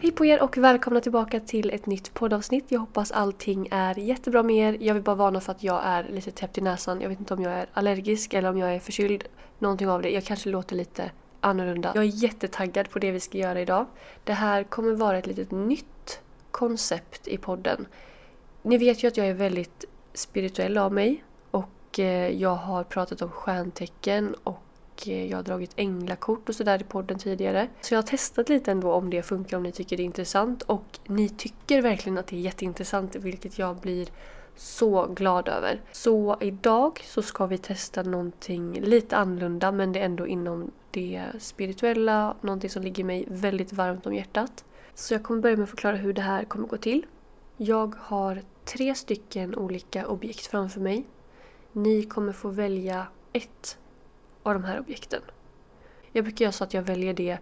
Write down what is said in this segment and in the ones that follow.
Hej på er och välkomna tillbaka till ett nytt poddavsnitt. Jag hoppas allting är jättebra med er. Jag vill bara varna för att jag är lite täppt i näsan. Jag vet inte om jag är allergisk eller om jag är förkyld. Någonting av det. Jag kanske låter lite annorlunda. Jag är jättetaggad på det vi ska göra idag. Det här kommer vara ett litet nytt koncept i podden. Ni vet ju att jag är väldigt spirituell av mig och eh, jag har pratat om stjärntecken och och jag har dragit änglakort och sådär i podden tidigare. Så jag har testat lite ändå om det funkar, om ni tycker det är intressant. Och ni tycker verkligen att det är jätteintressant, vilket jag blir så glad över. Så idag så ska vi testa någonting lite annorlunda men det är ändå inom det spirituella, någonting som ligger mig väldigt varmt om hjärtat. Så jag kommer börja med att förklara hur det här kommer gå till. Jag har tre stycken olika objekt framför mig. Ni kommer få välja ett av de här objekten. Jag brukar göra så att jag väljer det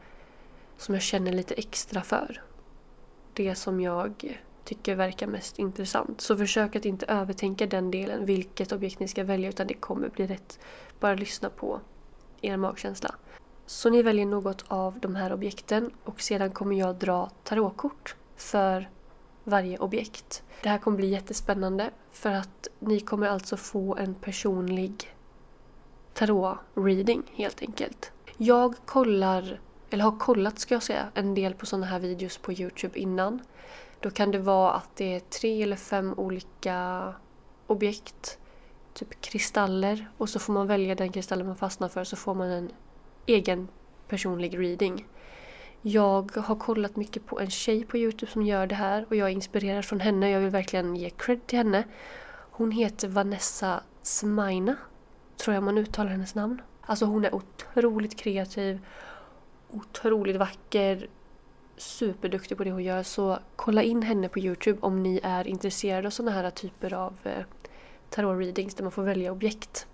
som jag känner lite extra för. Det som jag tycker verkar mest intressant. Så försök att inte övertänka den delen, vilket objekt ni ska välja, utan det kommer bli rätt. Bara lyssna på er magkänsla. Så ni väljer något av de här objekten och sedan kommer jag dra tarotkort för varje objekt. Det här kommer bli jättespännande för att ni kommer alltså få en personlig tarot-reading helt enkelt. Jag kollar, eller har kollat ska jag säga, en del på sådana här videos på Youtube innan. Då kan det vara att det är tre eller fem olika objekt, typ kristaller och så får man välja den kristallen man fastnar för så får man en egen personlig reading. Jag har kollat mycket på en tjej på Youtube som gör det här och jag är inspirerad från henne. Jag vill verkligen ge cred till henne. Hon heter Vanessa Smaina tror jag man uttalar hennes namn. Alltså hon är otroligt kreativ, otroligt vacker, superduktig på det hon gör. Så kolla in henne på Youtube om ni är intresserade av sådana här typer av eh, tarot-readings där man får välja objekt.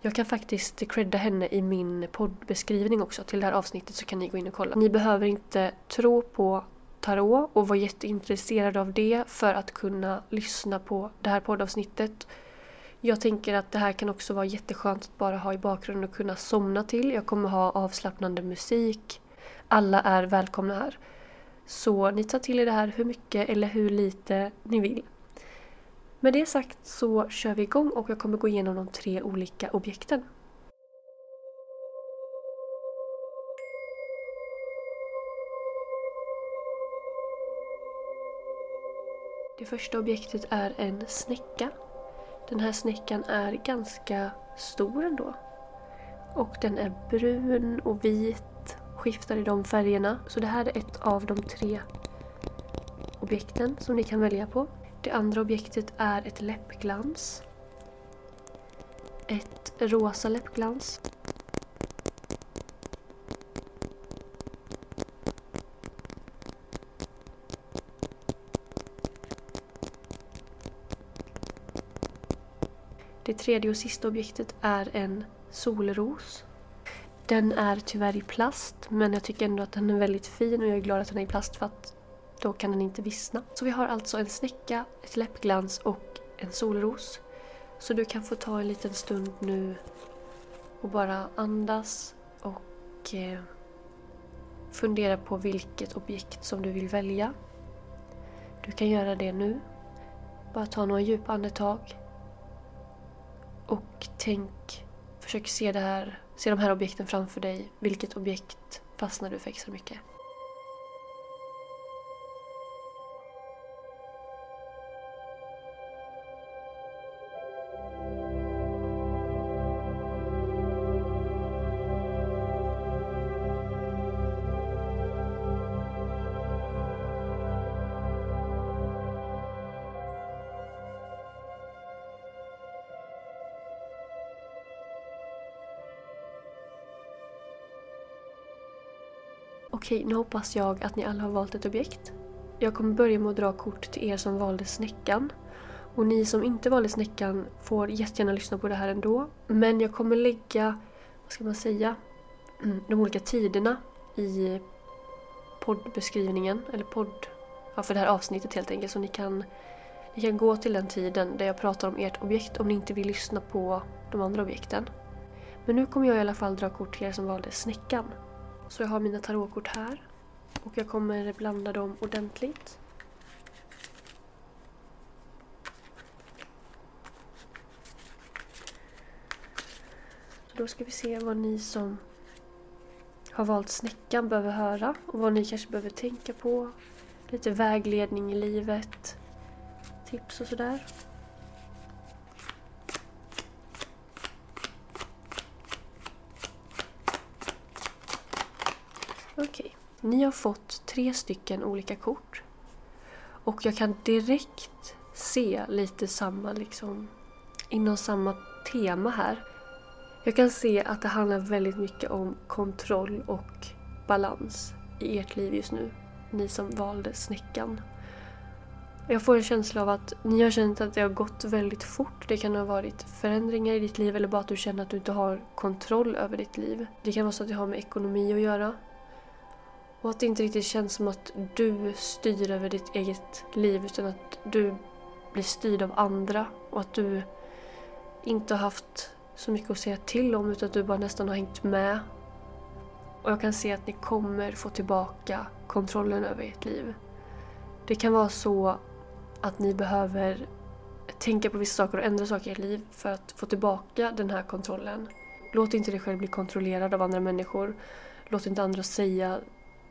Jag kan faktiskt credda henne i min poddbeskrivning också till det här avsnittet så kan ni gå in och kolla. Ni behöver inte tro på tarot och vara jätteintresserade av det för att kunna lyssna på det här poddavsnittet jag tänker att det här kan också vara jätteskönt att bara ha i bakgrunden och kunna somna till. Jag kommer ha avslappnande musik. Alla är välkomna här. Så ni tar till er det här hur mycket eller hur lite ni vill. Med det sagt så kör vi igång och jag kommer gå igenom de tre olika objekten. Det första objektet är en snäcka den här snäckan är ganska stor ändå. Och den är brun och vit, skiftar i de färgerna. Så det här är ett av de tre objekten som ni kan välja på. Det andra objektet är ett läppglans. Ett rosa läppglans. Tredje och sista objektet är en solros. Den är tyvärr i plast men jag tycker ändå att den är väldigt fin och jag är glad att den är i plast för att då kan den inte vissna. Så vi har alltså en snäcka, ett läppglans och en solros. Så du kan få ta en liten stund nu och bara andas och eh, fundera på vilket objekt som du vill välja. Du kan göra det nu. Bara ta några djupa andetag. Och tänk, försök se det här, se de här objekten framför dig. Vilket objekt fastnar du för extra mycket? Okej, nu hoppas jag att ni alla har valt ett objekt. Jag kommer börja med att dra kort till er som valde snäckan. Och ni som inte valde snäckan får jättegärna lyssna på det här ändå. Men jag kommer lägga, vad ska man säga, mm, de olika tiderna i poddbeskrivningen, eller podd, ja, för det här avsnittet helt enkelt. Så ni kan, ni kan gå till den tiden där jag pratar om ert objekt om ni inte vill lyssna på de andra objekten. Men nu kommer jag i alla fall dra kort till er som valde snäckan. Så jag har mina tarotkort här. Och jag kommer blanda dem ordentligt. Så då ska vi se vad ni som har valt snäckan behöver höra och vad ni kanske behöver tänka på. Lite vägledning i livet, tips och sådär. Okej, okay ni har fått tre stycken olika kort. Och jag kan direkt se lite samma, liksom, inom samma tema här. Jag kan se att det handlar väldigt mycket om kontroll och balans i ert liv just nu. Ni som valde snäckan. Jag får en känsla av att ni har känt att det har gått väldigt fort. Det kan ha varit förändringar i ditt liv eller bara att du känner att du inte har kontroll över ditt liv. Det kan vara så att det har med ekonomi att göra. Och att det inte riktigt känns som att du styr över ditt eget liv utan att du blir styrd av andra och att du inte har haft så mycket att säga till om utan att du bara nästan har hängt med. Och jag kan se att ni kommer få tillbaka kontrollen över ert liv. Det kan vara så att ni behöver tänka på vissa saker och ändra saker i ert liv för att få tillbaka den här kontrollen. Låt inte dig själv bli kontrollerad av andra människor. Låt inte andra säga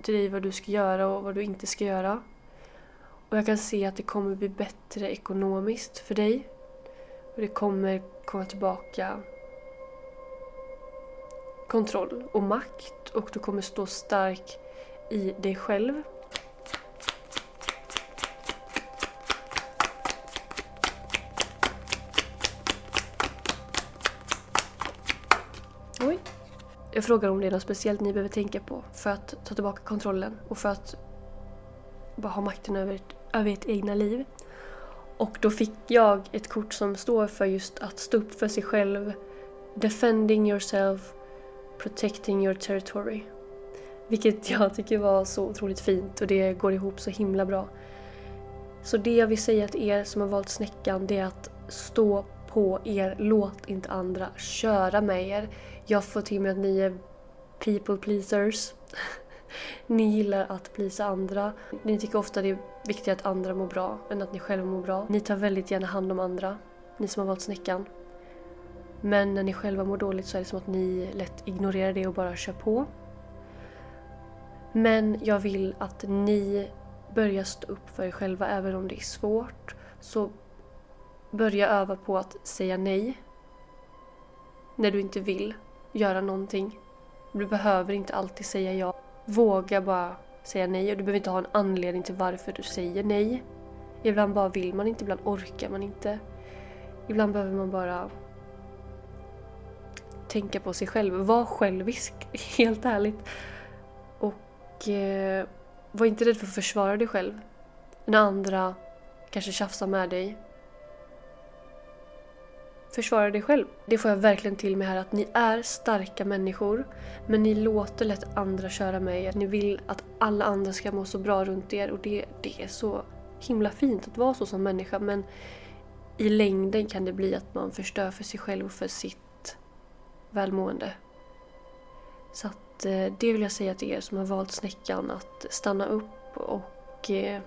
till dig vad du ska göra och vad du inte ska göra. Och jag kan se att det kommer bli bättre ekonomiskt för dig. Och det kommer komma tillbaka kontroll och makt och du kommer stå stark i dig själv. Jag frågar om det är något speciellt ni behöver tänka på för att ta tillbaka kontrollen och för att bara ha makten över, över ert egna liv. Och då fick jag ett kort som står för just att stå upp för sig själv, defending yourself Protecting your territory. Vilket jag tycker var så otroligt fint och det går ihop så himla bra. Så det jag vill säga till er som har valt snäckan det är att stå på er, låt inte andra köra med er. Jag får till mig att ni är people pleasers. ni gillar att plisa andra. Ni tycker ofta det är viktigare att andra mår bra än att ni själva mår bra. Ni tar väldigt gärna hand om andra, ni som har valt snäckan. Men när ni själva mår dåligt så är det som att ni lätt ignorerar det och bara kör på. Men jag vill att ni börjar stå upp för er själva även om det är svårt. Så börja öva på att säga nej. När du inte vill göra någonting. Du behöver inte alltid säga ja. Våga bara säga nej och du behöver inte ha en anledning till varför du säger nej. Ibland bara vill man inte, ibland orkar man inte. Ibland behöver man bara tänka på sig själv. Var självisk, helt ärligt. Och eh, var inte rädd för att försvara dig själv. När andra kanske tjafsar med dig. Försvara dig själv. Det får jag verkligen till mig här att ni är starka människor. Men ni låter lätt andra köra med er. Ni vill att alla andra ska må så bra runt er och det, det är så himla fint att vara så som människa men i längden kan det bli att man förstör för sig själv och för sitt välmående. Så att eh, det vill jag säga till er som har valt snäckan att stanna upp och eh,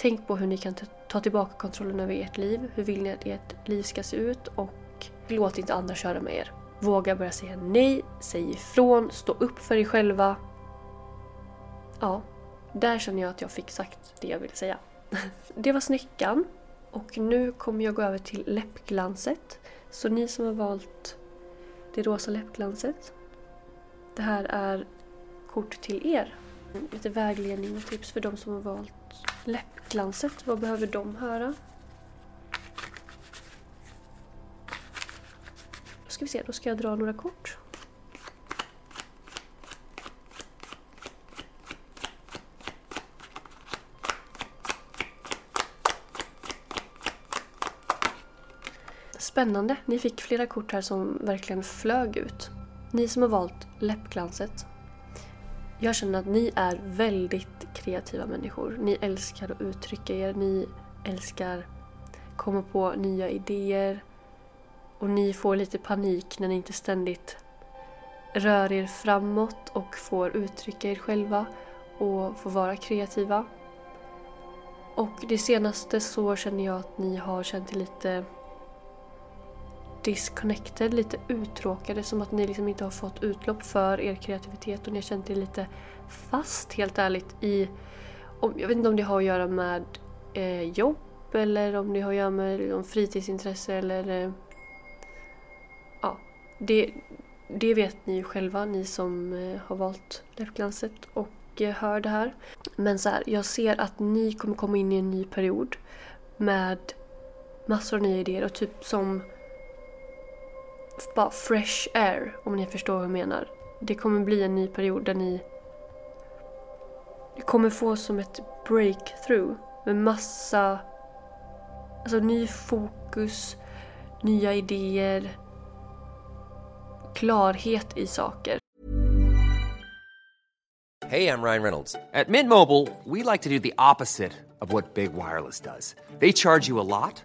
tänk på hur ni kan ta tillbaka kontrollen över ert liv. Hur vill ni att ert liv ska se ut och låt inte andra köra med er. Våga börja säga nej, säg ifrån, stå upp för er själva. Ja, där känner jag att jag fick sagt det jag ville säga. Det var snäckan. Och nu kommer jag gå över till läppglanset. Så ni som har valt det rosa läppglanset. Det här är kort till er. Lite vägledning och tips för de som har valt Läppglanset, vad behöver de höra? Då ska vi se, då ska jag dra några kort. Spännande, ni fick flera kort här som verkligen flög ut. Ni som har valt läppglanset. Jag känner att ni är väldigt kreativa människor. Ni älskar att uttrycka er. Ni älskar komma på nya idéer. Och ni får lite panik när ni inte ständigt rör er framåt och får uttrycka er själva och får vara kreativa. Och det senaste så känner jag att ni har känt er lite disconnected, lite uttråkade. Som att ni liksom inte har fått utlopp för er kreativitet och ni har känt er lite fast helt ärligt i... Jag vet inte om det har att göra med eh, jobb eller om det har att göra med liksom, fritidsintresse eller... Eh, ja, det, det vet ni ju själva, ni som eh, har valt läppglanset och eh, hör det här. Men så här, jag ser att ni kommer komma in i en ny period med massor av nya idéer och typ som bara fresh air, om ni förstår vad jag menar. Det kommer bli en ny period där ni kommer få som ett breakthrough med massa alltså ny fokus, nya idéer, klarhet i saker. Hej, jag Ryan Reynolds. På Mint Mobile, we like to do the opposite of what Big Wireless does. They charge you a lot,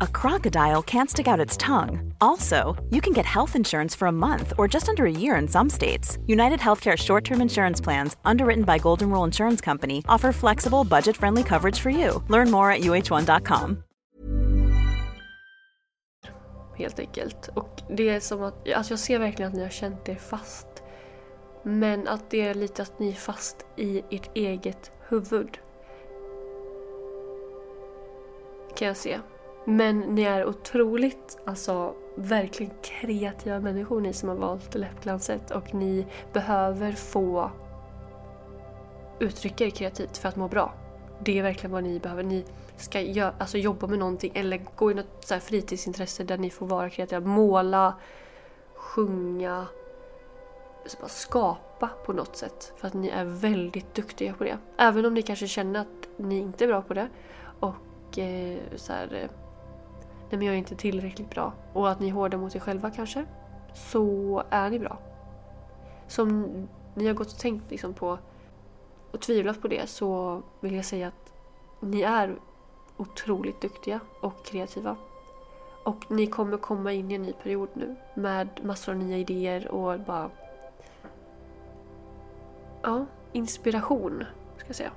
a crocodile can't stick out its tongue. Also, you can get health insurance for a month or just under a year in some states. United Healthcare short term insurance plans, underwritten by Golden Rule Insurance Company, offer flexible, budget friendly coverage for you. Learn more at uh1.com. Helt enkelt. Och det är som att, alltså jag ser verkligen att ni har känt er fast. Men att det är lite att ni är fast i ert eget huvud. Kan jag se. Men ni är otroligt, alltså verkligen kreativa människor ni som har valt läppglanset och ni behöver få uttrycka er kreativt för att må bra. Det är verkligen vad ni behöver. Ni ska gör, alltså jobba med någonting eller gå i något så fritidsintresse där ni får vara kreativa. Måla, sjunga, alltså, bara skapa på något sätt. För att ni är väldigt duktiga på det. Även om ni kanske känner att ni inte är bra på det. Och eh, så här, eh, nej men jag är inte tillräckligt bra. Och att ni är hårda mot er själva kanske. Så är ni bra. Så om ni har gått och tänkt liksom på och tvivlat på det så vill jag säga att ni är otroligt duktiga och kreativa. Och ni kommer komma in i en ny period nu med massor av nya idéer och bara... Ja, inspiration ska jag säga.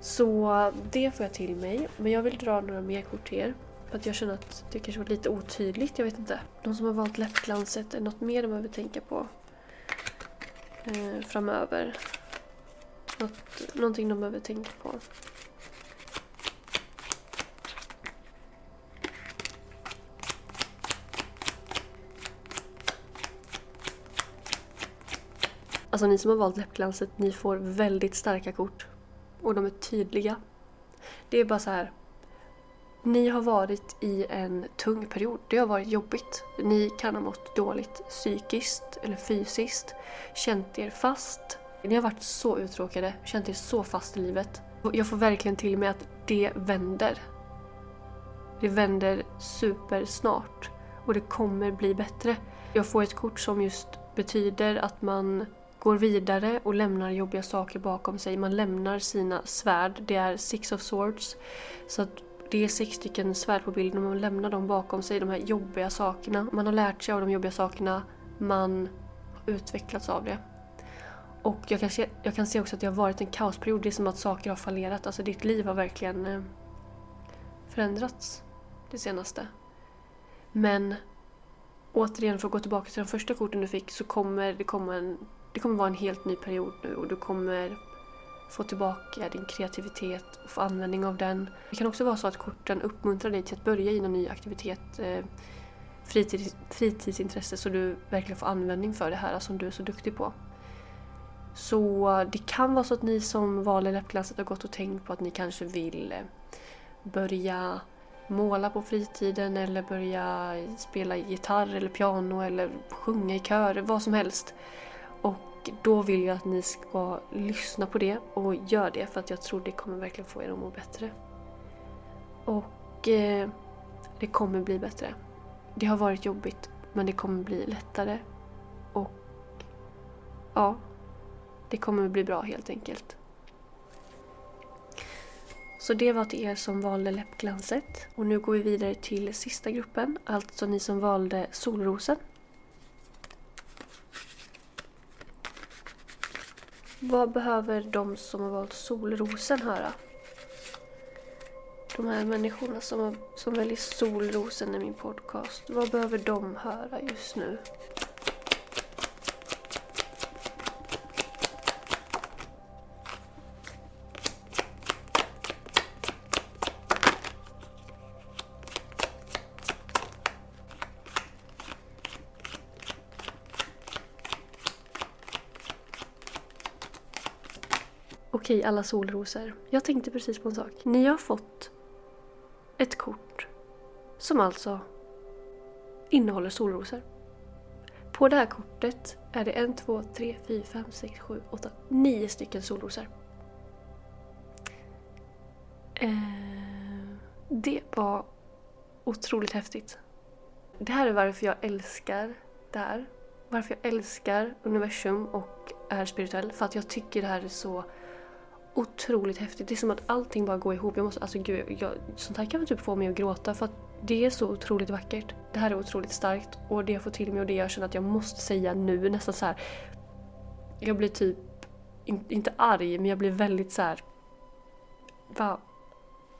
Så det får jag till mig. Men jag vill dra några mer kort till er. För att jag känner att det kanske var lite otydligt, jag vet inte. De som har valt läppglanset, är något mer de behöver tänka på eh, framöver? Något, någonting de behöver tänka på. Alltså ni som har valt läppglanset, ni får väldigt starka kort. Och de är tydliga. Det är bara så här. Ni har varit i en tung period. Det har varit jobbigt. Ni kan ha mått dåligt psykiskt eller fysiskt. Känt er fast. Ni har varit så uttråkade, känt er så fast i livet. Jag får verkligen till mig att det vänder. Det vänder supersnart. Och det kommer bli bättre. Jag får ett kort som just betyder att man går vidare och lämnar jobbiga saker bakom sig. Man lämnar sina svärd. Det är Six of Swords. Så att det är sex stycken svärd på bilden och man lämnar dem bakom sig, de här jobbiga sakerna. Man har lärt sig av de jobbiga sakerna, man har utvecklats av det. Och jag kan, se, jag kan se också att det har varit en kaosperiod. Det är som att saker har fallerat. Alltså ditt liv har verkligen eh, förändrats det senaste. Men återigen, för att gå tillbaka till de första korten du fick så kommer det komma en det kommer vara en helt ny period nu och du kommer få tillbaka din kreativitet och få användning av den. Det kan också vara så att korten uppmuntrar dig till att börja i någon ny aktivitet, eh, fritids, fritidsintresse, så du verkligen får användning för det här som du är så duktig på. Så det kan vara så att ni som valde läppglanset har gått och tänkt på att ni kanske vill eh, börja måla på fritiden eller börja spela gitarr eller piano eller sjunga i kör, vad som helst. Och då vill jag att ni ska lyssna på det och gör det för att jag tror det kommer verkligen få er att må bättre. Och eh, det kommer bli bättre. Det har varit jobbigt men det kommer bli lättare. Och ja, det kommer bli bra helt enkelt. Så det var till er som valde läppglanset. Och nu går vi vidare till sista gruppen, alltså ni som valde solrosen. Vad behöver de som har valt solrosen höra? De här människorna som, har, som väljer solrosen i min podcast. Vad behöver de höra just nu? Okej, alla solrosor. Jag tänkte precis på en sak. Ni har fått ett kort som alltså innehåller solrosor. På det här kortet är det en, två, tre, fyra, fem, sex, sju, åtta, nio stycken solrosor. Eh, det var otroligt häftigt. Det här är varför jag älskar det här. Varför jag älskar universum och är spirituell. För att jag tycker det här är så otroligt häftigt. Det är som att allting bara går ihop. Jag måste, alltså gud, jag, sånt här kan typ få mig att gråta för att det är så otroligt vackert. Det här är otroligt starkt och det jag får till mig och det jag känner att jag måste säga nu nästan så här. Jag blir typ, in, inte arg, men jag blir väldigt så här. Va,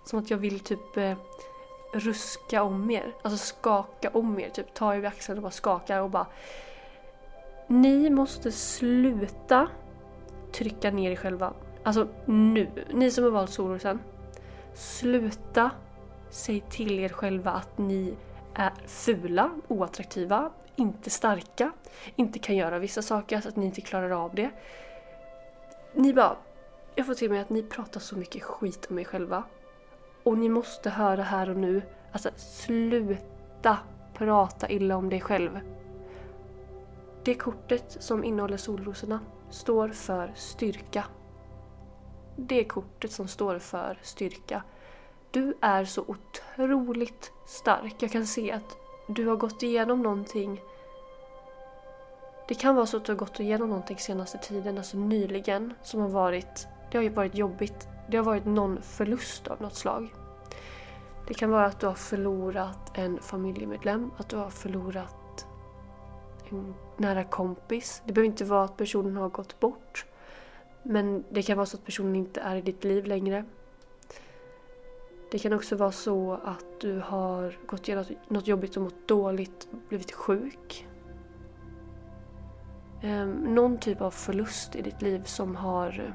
som att jag vill typ eh, ruska om er. Alltså skaka om er. Typ ta er vid axeln och bara skaka och bara. Ni måste sluta trycka ner er själva. Alltså nu, ni som har valt solrosen. Sluta säg till er själva att ni är fula, oattraktiva, inte starka, inte kan göra vissa saker, så att ni inte klarar av det. Ni bara... Jag får till mig att ni pratar så mycket skit om er själva. Och ni måste höra här och nu, alltså sluta prata illa om dig själv. Det kortet som innehåller solrosorna står för styrka det kortet som står för styrka. Du är så otroligt stark. Jag kan se att du har gått igenom någonting. Det kan vara så att du har gått igenom någonting senaste tiden, alltså nyligen, som har varit... Det har ju varit jobbigt. Det har varit någon förlust av något slag. Det kan vara att du har förlorat en familjemedlem, att du har förlorat en nära kompis. Det behöver inte vara att personen har gått bort. Men det kan vara så att personen inte är i ditt liv längre. Det kan också vara så att du har gått igenom något jobbigt och mått dåligt, blivit sjuk. Ehm, någon typ av förlust i ditt liv som har eh,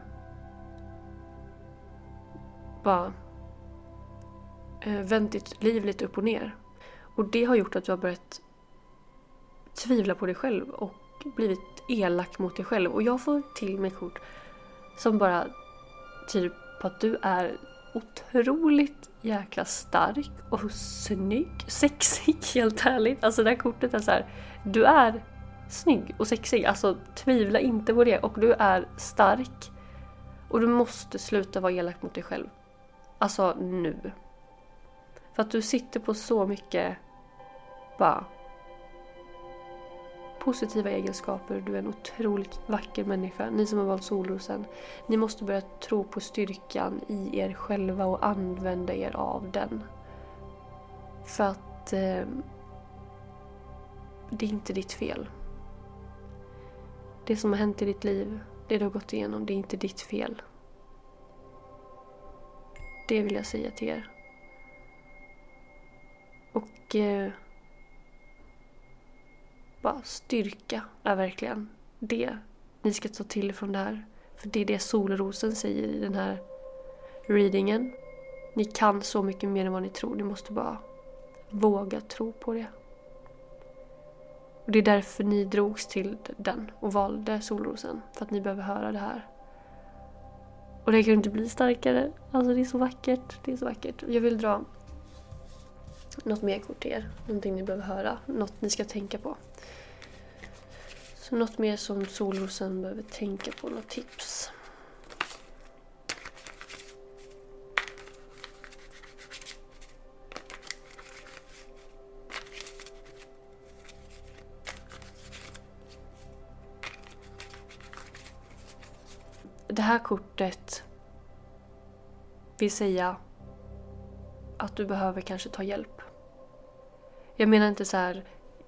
bara eh, vänt ditt liv lite upp och ner. Och det har gjort att du har börjat tvivla på dig själv och blivit elak mot dig själv. Och jag får till mig kort som bara tyder på att du är otroligt jäkla stark och snygg. Sexig helt ärligt. Alltså det här kortet är så här, Du är snygg och sexig. Alltså tvivla inte på det. Och du är stark. Och du måste sluta vara elak mot dig själv. Alltså nu. För att du sitter på så mycket bara positiva egenskaper. Du är en otroligt vacker människa. Ni som har valt solrosen. Ni måste börja tro på styrkan i er själva och använda er av den. För att eh, det är inte ditt fel. Det som har hänt i ditt liv, det du har gått igenom, det är inte ditt fel. Det vill jag säga till er. Och eh, bara styrka är verkligen det ni ska ta till från det här. För det är det solrosen säger i den här readingen. Ni kan så mycket mer än vad ni tror. Ni måste bara våga tro på det. Och det är därför ni drogs till den och valde solrosen. För att ni behöver höra det här. Och det kan inte bli starkare. Alltså det är så vackert. Det är så vackert. Jag vill dra något mer kort till er. Någonting ni behöver höra. Något ni ska tänka på. Så något mer som solrosen behöver tänka på. Något tips. Det här kortet vill säga att du behöver kanske ta hjälp. Jag menar inte så här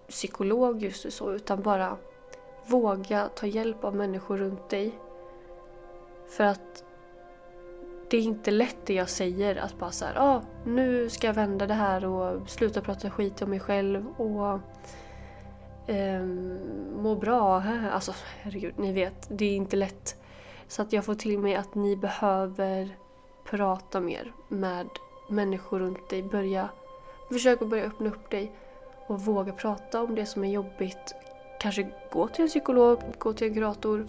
psykolog just så, utan bara våga ta hjälp av människor runt dig. För att det är inte lätt det jag säger att bara så här, ah, nu ska jag vända det här och sluta prata skit om mig själv och eh, må bra. Alltså herregud, ni vet, det är inte lätt. Så att jag får till mig att ni behöver prata mer med människor runt dig. Börja, försök att börja öppna upp dig och våga prata om det som är jobbigt. Kanske gå till en psykolog, gå till en kurator.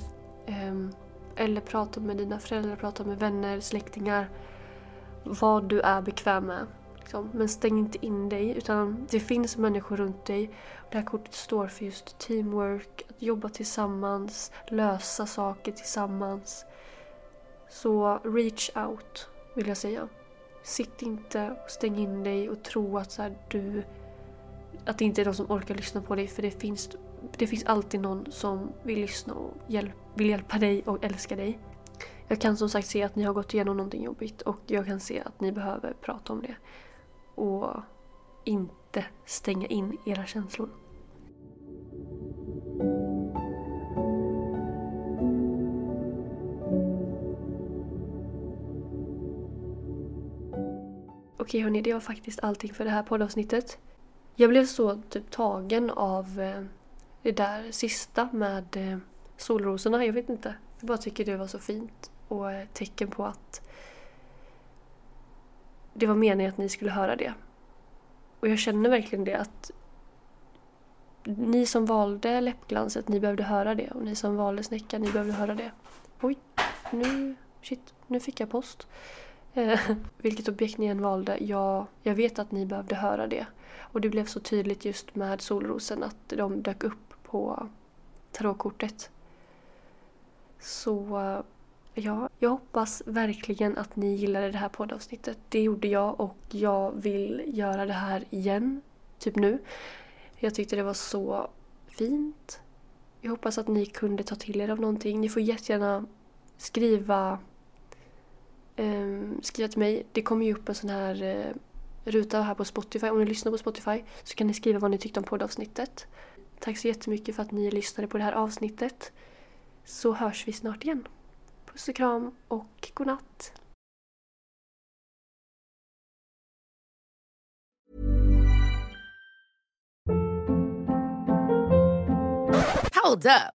Ehm, eller prata med dina föräldrar, prata med vänner, släktingar. Vad du är bekväm med. Liksom. Men stäng inte in dig utan det finns människor runt dig. Det här kortet står för just teamwork, att jobba tillsammans, lösa saker tillsammans. Så reach out vill jag säga. Sitt inte och stäng in dig och tro att så här, du att det inte är någon som orkar lyssna på dig för det finns, det finns alltid någon som vill lyssna och hjälp, vill hjälpa dig och älska dig. Jag kan som sagt se att ni har gått igenom någonting jobbigt och jag kan se att ni behöver prata om det. Och inte stänga in era känslor. Okej hörni, det var faktiskt allting för det här poddavsnittet. Jag blev så typ tagen av eh, det där sista med eh, solrosorna. Jag vet inte. Jag bara tycker det var så fint och ett tecken på att det var meningen att ni skulle höra det. Och jag känner verkligen det att ni som valde läppglanset, ni behövde höra det. Och ni som valde snäckan, ni behövde höra det. Oj, nu, shit, nu fick jag post. Eh, vilket objekt ni än valde, jag, jag vet att ni behövde höra det. Och det blev så tydligt just med solrosen att de dök upp på tarotkortet. Så eh, ja, jag hoppas verkligen att ni gillade det här poddavsnittet. Det gjorde jag och jag vill göra det här igen, typ nu. Jag tyckte det var så fint. Jag hoppas att ni kunde ta till er av någonting. Ni får jättegärna skriva Ehm, skriva till mig. Det kommer ju upp en sån här eh, ruta här på Spotify. Om ni lyssnar på Spotify så kan ni skriva vad ni tyckte om poddavsnittet. Tack så jättemycket för att ni lyssnade på det här avsnittet. Så hörs vi snart igen. Puss och kram och godnatt. Hold up.